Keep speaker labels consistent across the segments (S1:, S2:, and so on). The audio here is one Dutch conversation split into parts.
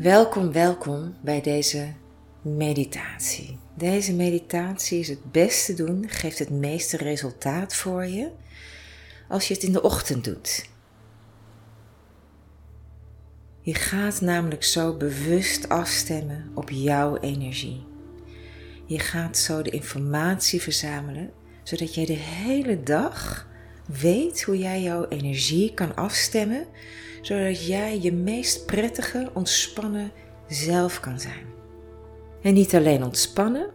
S1: Welkom, welkom bij deze meditatie. Deze meditatie is het beste doen, geeft het meeste resultaat voor je als je het in de ochtend doet. Je gaat namelijk zo bewust afstemmen op jouw energie. Je gaat zo de informatie verzamelen, zodat jij de hele dag weet hoe jij jouw energie kan afstemmen, zodat jij je meest prettige, ontspannen zelf kan zijn. En niet alleen ontspannen,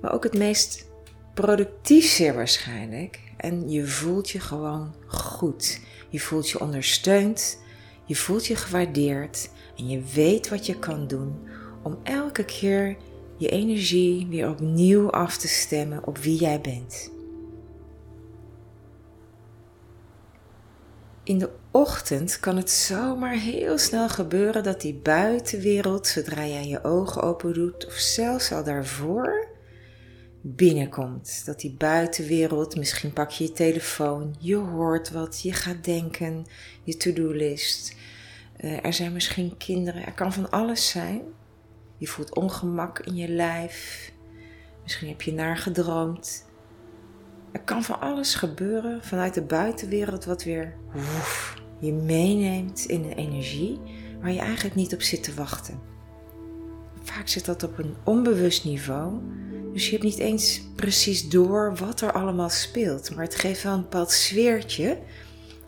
S1: maar ook het meest productief zeer waarschijnlijk. En je voelt je gewoon goed. Je voelt je ondersteund, je voelt je gewaardeerd en je weet wat je kan doen om elke keer je energie weer opnieuw af te stemmen op wie jij bent. In de ochtend kan het zomaar heel snel gebeuren dat die buitenwereld, zodra jij je ogen open doet, of zelfs al daarvoor, binnenkomt. Dat die buitenwereld, misschien pak je je telefoon, je hoort wat, je gaat denken, je to-do-list. Uh, er zijn misschien kinderen, er kan van alles zijn. Je voelt ongemak in je lijf. Misschien heb je naar gedroomd. Er kan van alles gebeuren vanuit de buitenwereld wat weer woef, je meeneemt in een energie waar je eigenlijk niet op zit te wachten. Vaak zit dat op een onbewust niveau, dus je hebt niet eens precies door wat er allemaal speelt, maar het geeft wel een bepaald sfeertje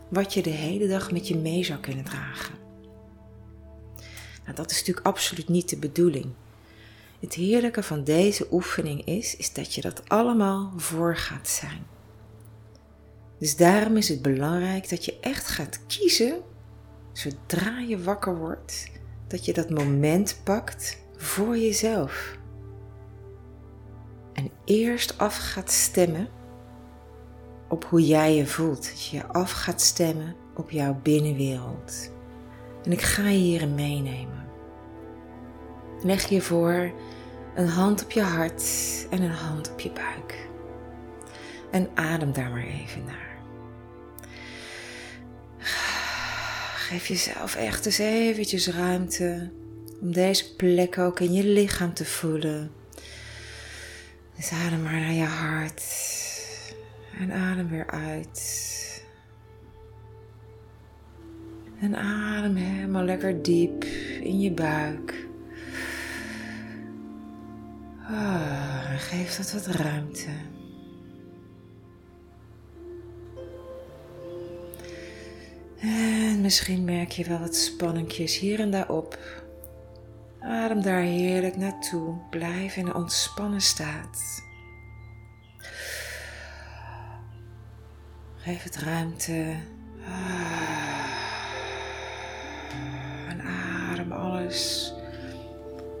S1: wat je de hele dag met je mee zou kunnen dragen. Nou, dat is natuurlijk absoluut niet de bedoeling. Het heerlijke van deze oefening is, is dat je dat allemaal voor gaat zijn. Dus daarom is het belangrijk dat je echt gaat kiezen, zodra je wakker wordt, dat je dat moment pakt voor jezelf. En eerst af gaat stemmen op hoe jij je voelt. Dat je je af gaat stemmen op jouw binnenwereld. En ik ga je hierin meenemen. Leg je voor een hand op je hart en een hand op je buik. En adem daar maar even naar. Geef jezelf echt eens eventjes ruimte om deze plek ook in je lichaam te voelen. Dus adem maar naar je hart en adem weer uit. En adem helemaal lekker diep in je buik. Ah, geef dat wat ruimte. En misschien merk je wel wat spanningjes hier en daar op. Adem daar heerlijk naartoe. Blijf in een ontspannen staat. Geef het ruimte. En adem alles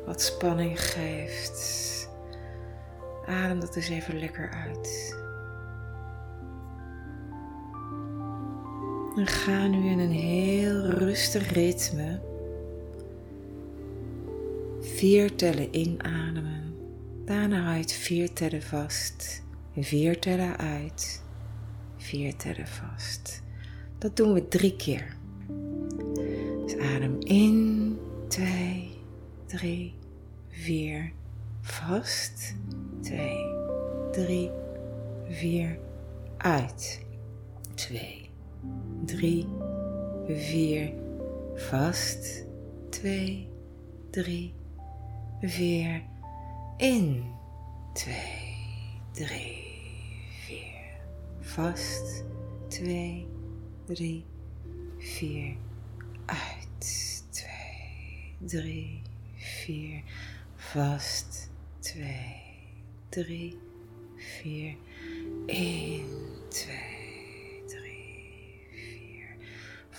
S1: wat spanning geeft. Adem dat eens even lekker uit. En ga nu in een heel rustig ritme vier tellen inademen. Daarna uit vier tellen vast. Vier tellen uit. Vier tellen vast. Dat doen we drie keer. Dus adem in, twee, drie, vier, vast. Twee, drie, vier, uit. Twee, drie, vier, vast, twee, drie, vier, in, twee, drie, vier, vast, twee, drie, vier, uit, twee, drie, vier, vast, twee, drie, vier, één, twee,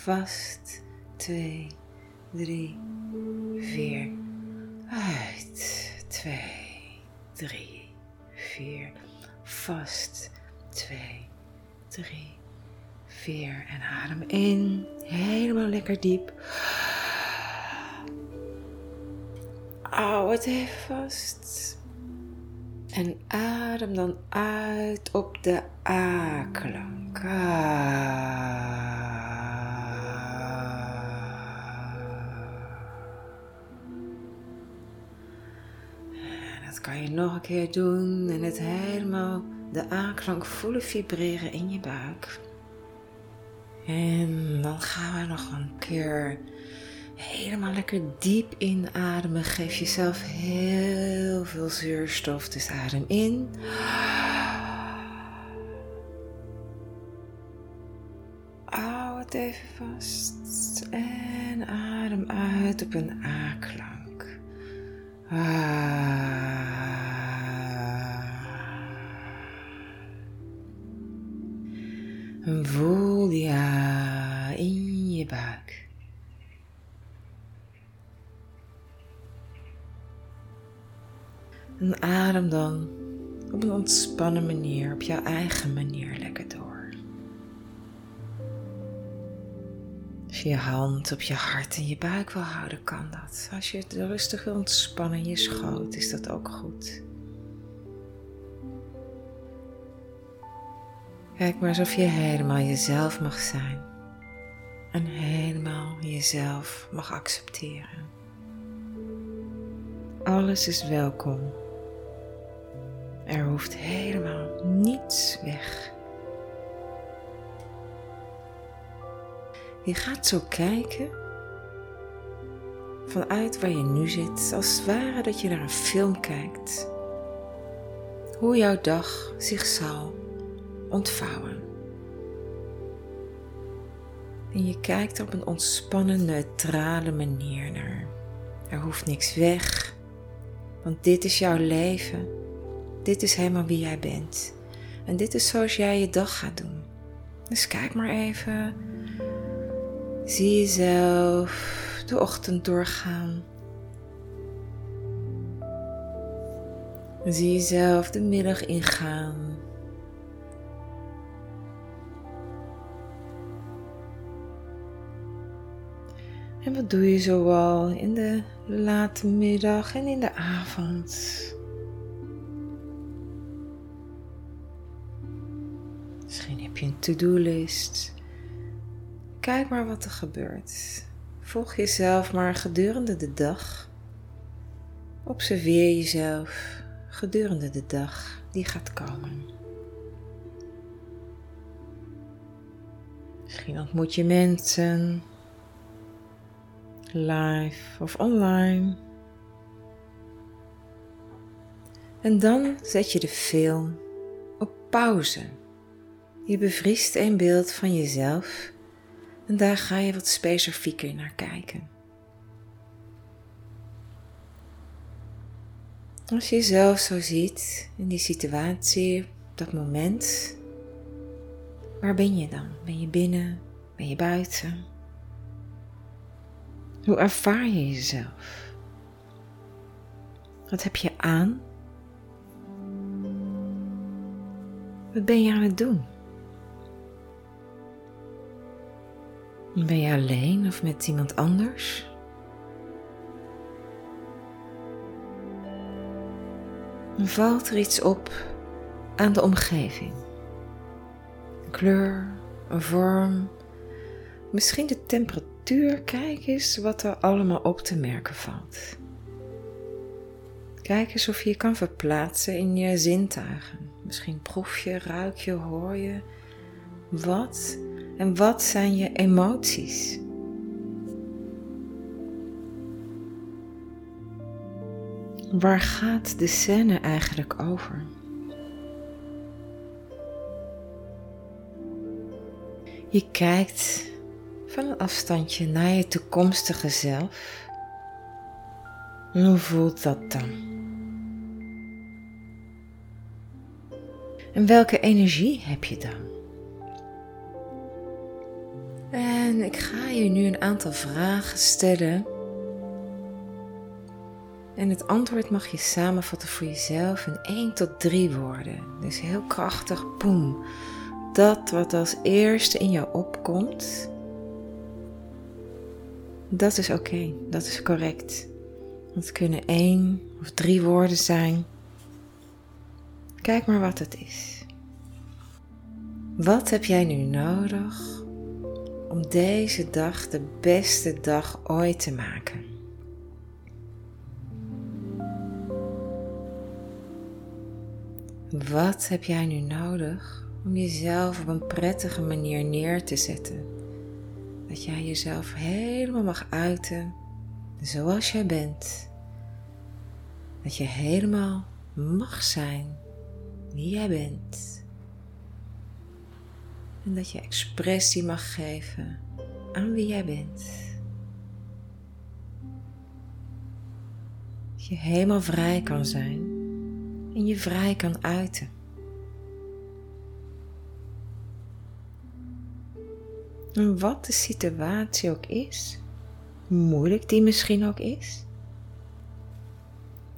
S1: vast. Twee, drie, vier. Uit. Twee, drie, vier. Vast. Twee, drie, vier. En adem in. Helemaal lekker diep. Hou het even vast. En adem dan uit op de A-klank. Dat kan je nog een keer doen en het helemaal de aanklank voelen vibreren in je buik. En dan gaan we nog een keer helemaal lekker diep inademen. Geef jezelf heel veel zuurstof. Dus adem in. Hou het even vast. En adem uit op een A-klank. En voel die ontspannen manier, op jouw eigen manier lekker door. Als je je hand op je hart en je buik wil houden, kan dat. Als je het rustig wil ontspannen in je schoot, is dat ook goed. Kijk maar alsof je helemaal jezelf mag zijn. En helemaal jezelf mag accepteren. Alles is welkom. Er hoeft helemaal niets weg. Je gaat zo kijken vanuit waar je nu zit, als het ware dat je naar een film kijkt. Hoe jouw dag zich zal ontvouwen. En je kijkt er op een ontspannen, neutrale manier naar. Er hoeft niks weg, want dit is jouw leven. Dit is helemaal wie jij bent. En dit is zoals jij je dag gaat doen. Dus kijk maar even. Zie jezelf de ochtend doorgaan. Zie jezelf de middag ingaan. En wat doe je zoal in de late middag en in de avond? Misschien heb je een to-do-list. Kijk maar wat er gebeurt. Volg jezelf maar gedurende de dag. Observeer jezelf gedurende de dag die gaat komen. Misschien ontmoet je mensen live of online. En dan zet je de film op pauze. Je bevriest een beeld van jezelf en daar ga je wat specifieker naar kijken. Als je jezelf zo ziet in die situatie, op dat moment, waar ben je dan? Ben je binnen? Ben je buiten? Hoe ervaar je jezelf? Wat heb je aan? Wat ben je aan het doen? Ben je alleen of met iemand anders? Valt er iets op aan de omgeving? Een kleur, een vorm, misschien de temperatuur Kijk eens wat er allemaal op te merken valt. Kijk eens of je je kan verplaatsen in je zintuigen. Misschien proef je, ruik je, hoor je. Wat en wat zijn je emoties? Waar gaat de scène eigenlijk over? Je kijkt van een afstandje naar je toekomstige zelf. hoe voelt dat dan? En welke energie heb je dan? En ik ga je nu een aantal vragen stellen. En het antwoord mag je samenvatten voor jezelf in 1 tot 3 woorden. Dus heel krachtig, boem. Dat wat als eerste in jou opkomt, dat is oké, dat is correct. Het kunnen één of drie woorden zijn. Kijk maar wat het is. Wat heb jij nu nodig om deze dag de beste dag ooit te maken? Wat heb jij nu nodig om jezelf op een prettige manier neer te zetten? Dat jij jezelf helemaal mag uiten zoals jij bent. Dat je helemaal mag zijn wie jij bent. En dat je expressie mag geven aan wie jij bent. Dat je helemaal vrij kan zijn en je vrij kan uiten. En wat de situatie ook is, moeilijk die misschien ook is,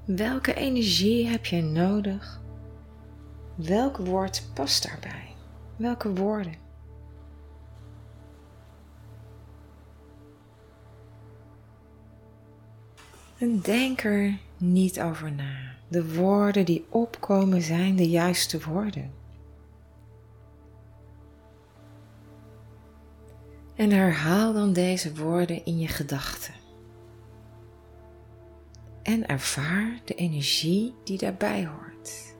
S1: welke energie heb jij nodig? Welk woord past daarbij? Welke woorden? En denk er niet over na. De woorden die opkomen zijn de juiste woorden. En herhaal dan deze woorden in je gedachten. En ervaar de energie die daarbij hoort.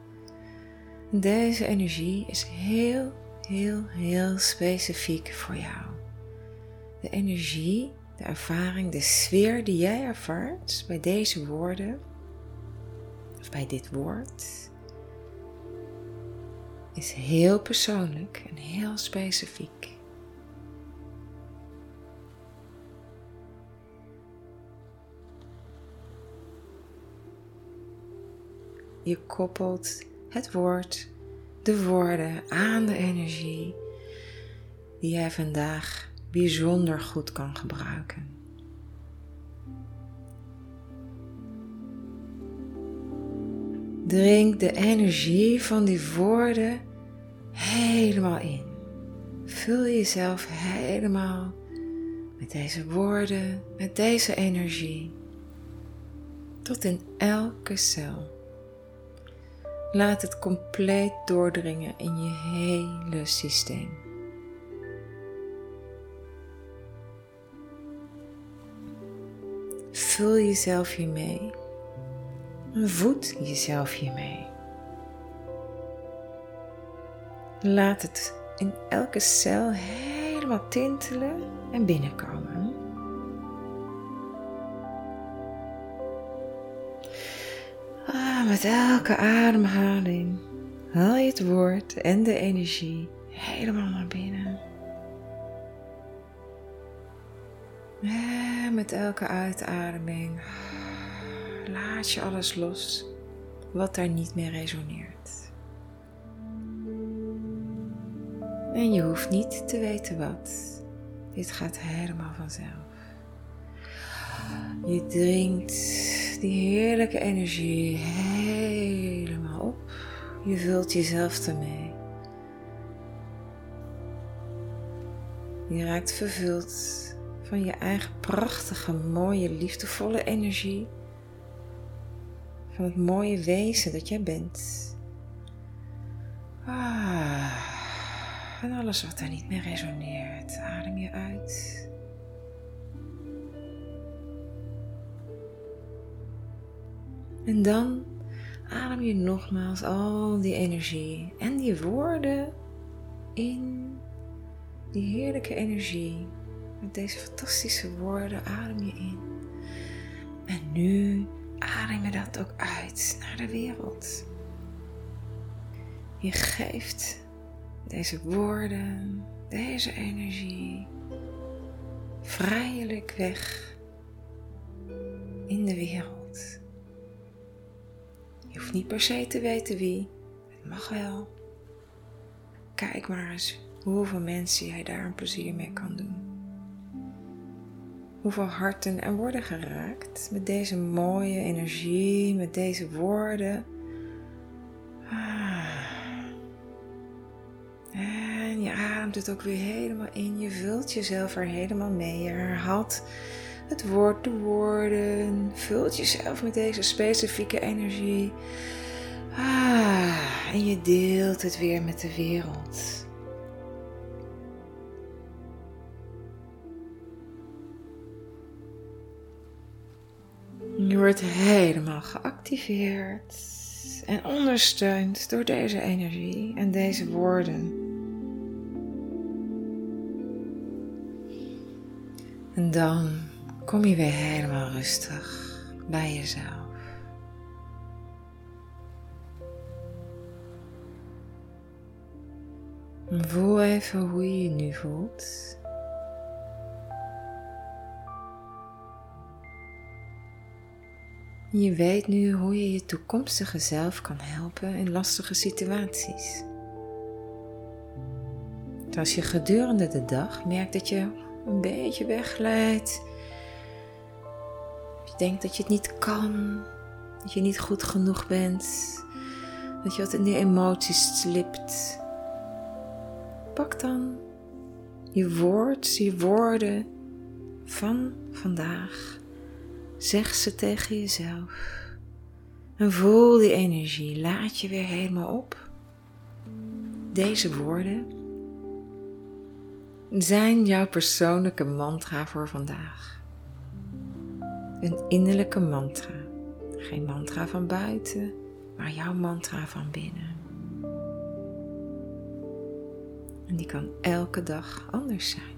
S1: Deze energie is heel, heel, heel specifiek voor jou. De energie, de ervaring, de sfeer die jij ervaart bij deze woorden, of bij dit woord, is heel persoonlijk en heel specifiek. Je koppelt het woord, de woorden aan de energie die jij vandaag bijzonder goed kan gebruiken. Drink de energie van die woorden helemaal in. Vul jezelf helemaal met deze woorden, met deze energie, tot in elke cel. Laat het compleet doordringen in je hele systeem. Vul jezelf hiermee. Voed jezelf hiermee. Laat het in elke cel helemaal tintelen en binnenkomen. Met elke ademhaling haal je het woord en de energie helemaal naar binnen. En met elke uitademing laat je alles los wat daar niet meer resoneert. En je hoeft niet te weten wat. Dit gaat helemaal vanzelf. Je drinkt die heerlijke energie helemaal op. Je vult jezelf ermee. Je raakt vervuld van je eigen prachtige, mooie, liefdevolle energie. Van het mooie wezen dat jij bent. Ah, en alles wat daar niet meer resoneert, adem je uit. En dan adem je nogmaals al die energie en die woorden in. Die heerlijke energie. Met deze fantastische woorden adem je in. En nu adem je dat ook uit naar de wereld. Je geeft deze woorden, deze energie vrijelijk weg in de wereld. Je hoeft niet per se te weten wie. Het mag wel. Kijk maar eens hoeveel mensen jij daar een plezier mee kan doen. Hoeveel harten er worden geraakt met deze mooie energie, met deze woorden. Ah. En je ademt het ook weer helemaal in. Je vult jezelf er helemaal mee. Je herhaalt het woord, de woorden. Vult jezelf met deze specifieke energie. Ah, en je deelt het weer met de wereld. Je wordt helemaal geactiveerd. en ondersteund door deze energie en deze woorden. En dan kom je weer helemaal rustig bij jezelf. Voel even hoe je je nu voelt. Je weet nu hoe je je toekomstige zelf kan helpen in lastige situaties. Als je gedurende de dag merkt dat je een beetje wegglijdt, denkt dat je het niet kan, dat je niet goed genoeg bent, dat je wat in de emoties slipt, pak dan je woord, je woorden van vandaag Zeg ze tegen jezelf. En voel die energie. Laat je weer helemaal op. Deze woorden zijn jouw persoonlijke mantra voor vandaag. Een innerlijke mantra. Geen mantra van buiten, maar jouw mantra van binnen. En die kan elke dag anders zijn.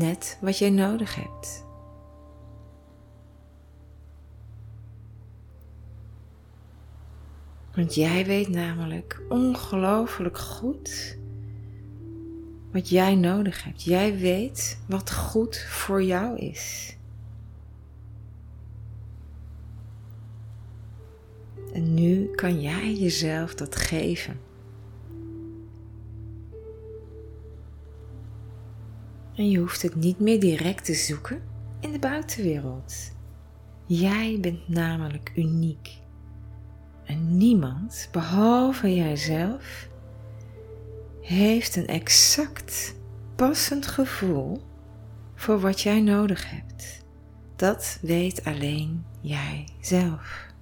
S1: Net wat jij nodig hebt. Want jij weet namelijk ongelooflijk goed wat jij nodig hebt. Jij weet wat goed voor jou is. Nu kan jij jezelf dat geven. En je hoeft het niet meer direct te zoeken in de buitenwereld. Jij bent namelijk uniek. En niemand, behalve jijzelf, heeft een exact passend gevoel voor wat jij nodig hebt. Dat weet alleen jij zelf.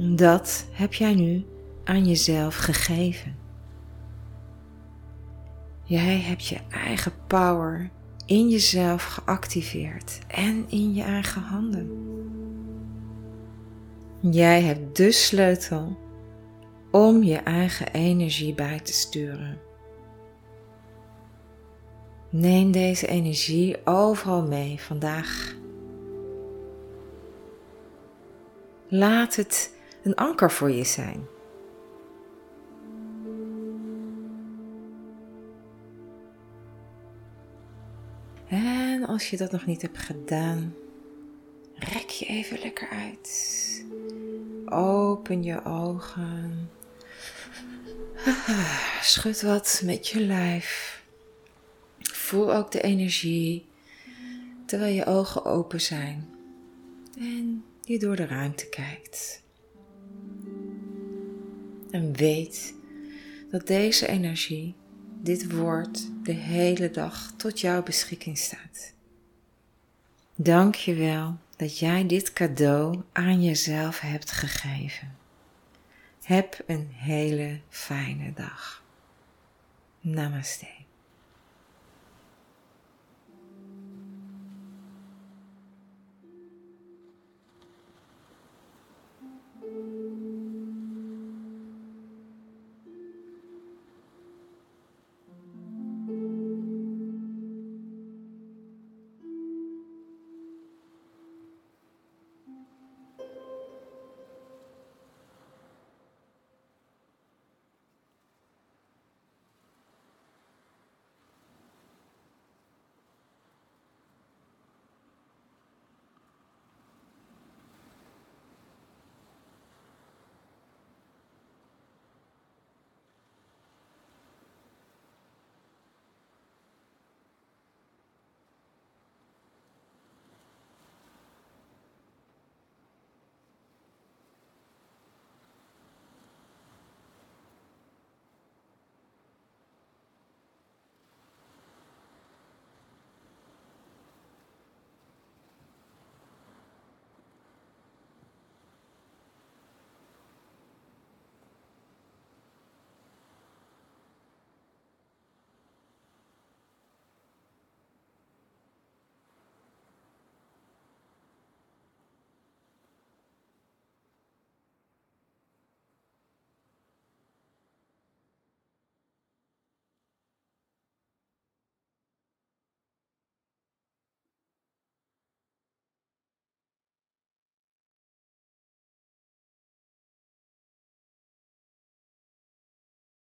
S1: Dat heb jij nu aan jezelf gegeven. Jij hebt je eigen power in jezelf geactiveerd en in je eigen handen. Jij hebt de sleutel om je eigen energie bij te sturen. Neem deze energie overal mee vandaag. Laat het een anker voor je zijn. En als je dat nog niet hebt gedaan, rek je even lekker uit. Open je ogen. Schud wat met je lijf. Voel ook de energie terwijl je ogen open zijn en je door de ruimte kijkt. En weet dat deze energie, dit woord, de hele dag tot jouw beschikking staat. Dank je wel dat jij dit cadeau aan jezelf hebt gegeven. Heb een hele fijne dag. Namaste.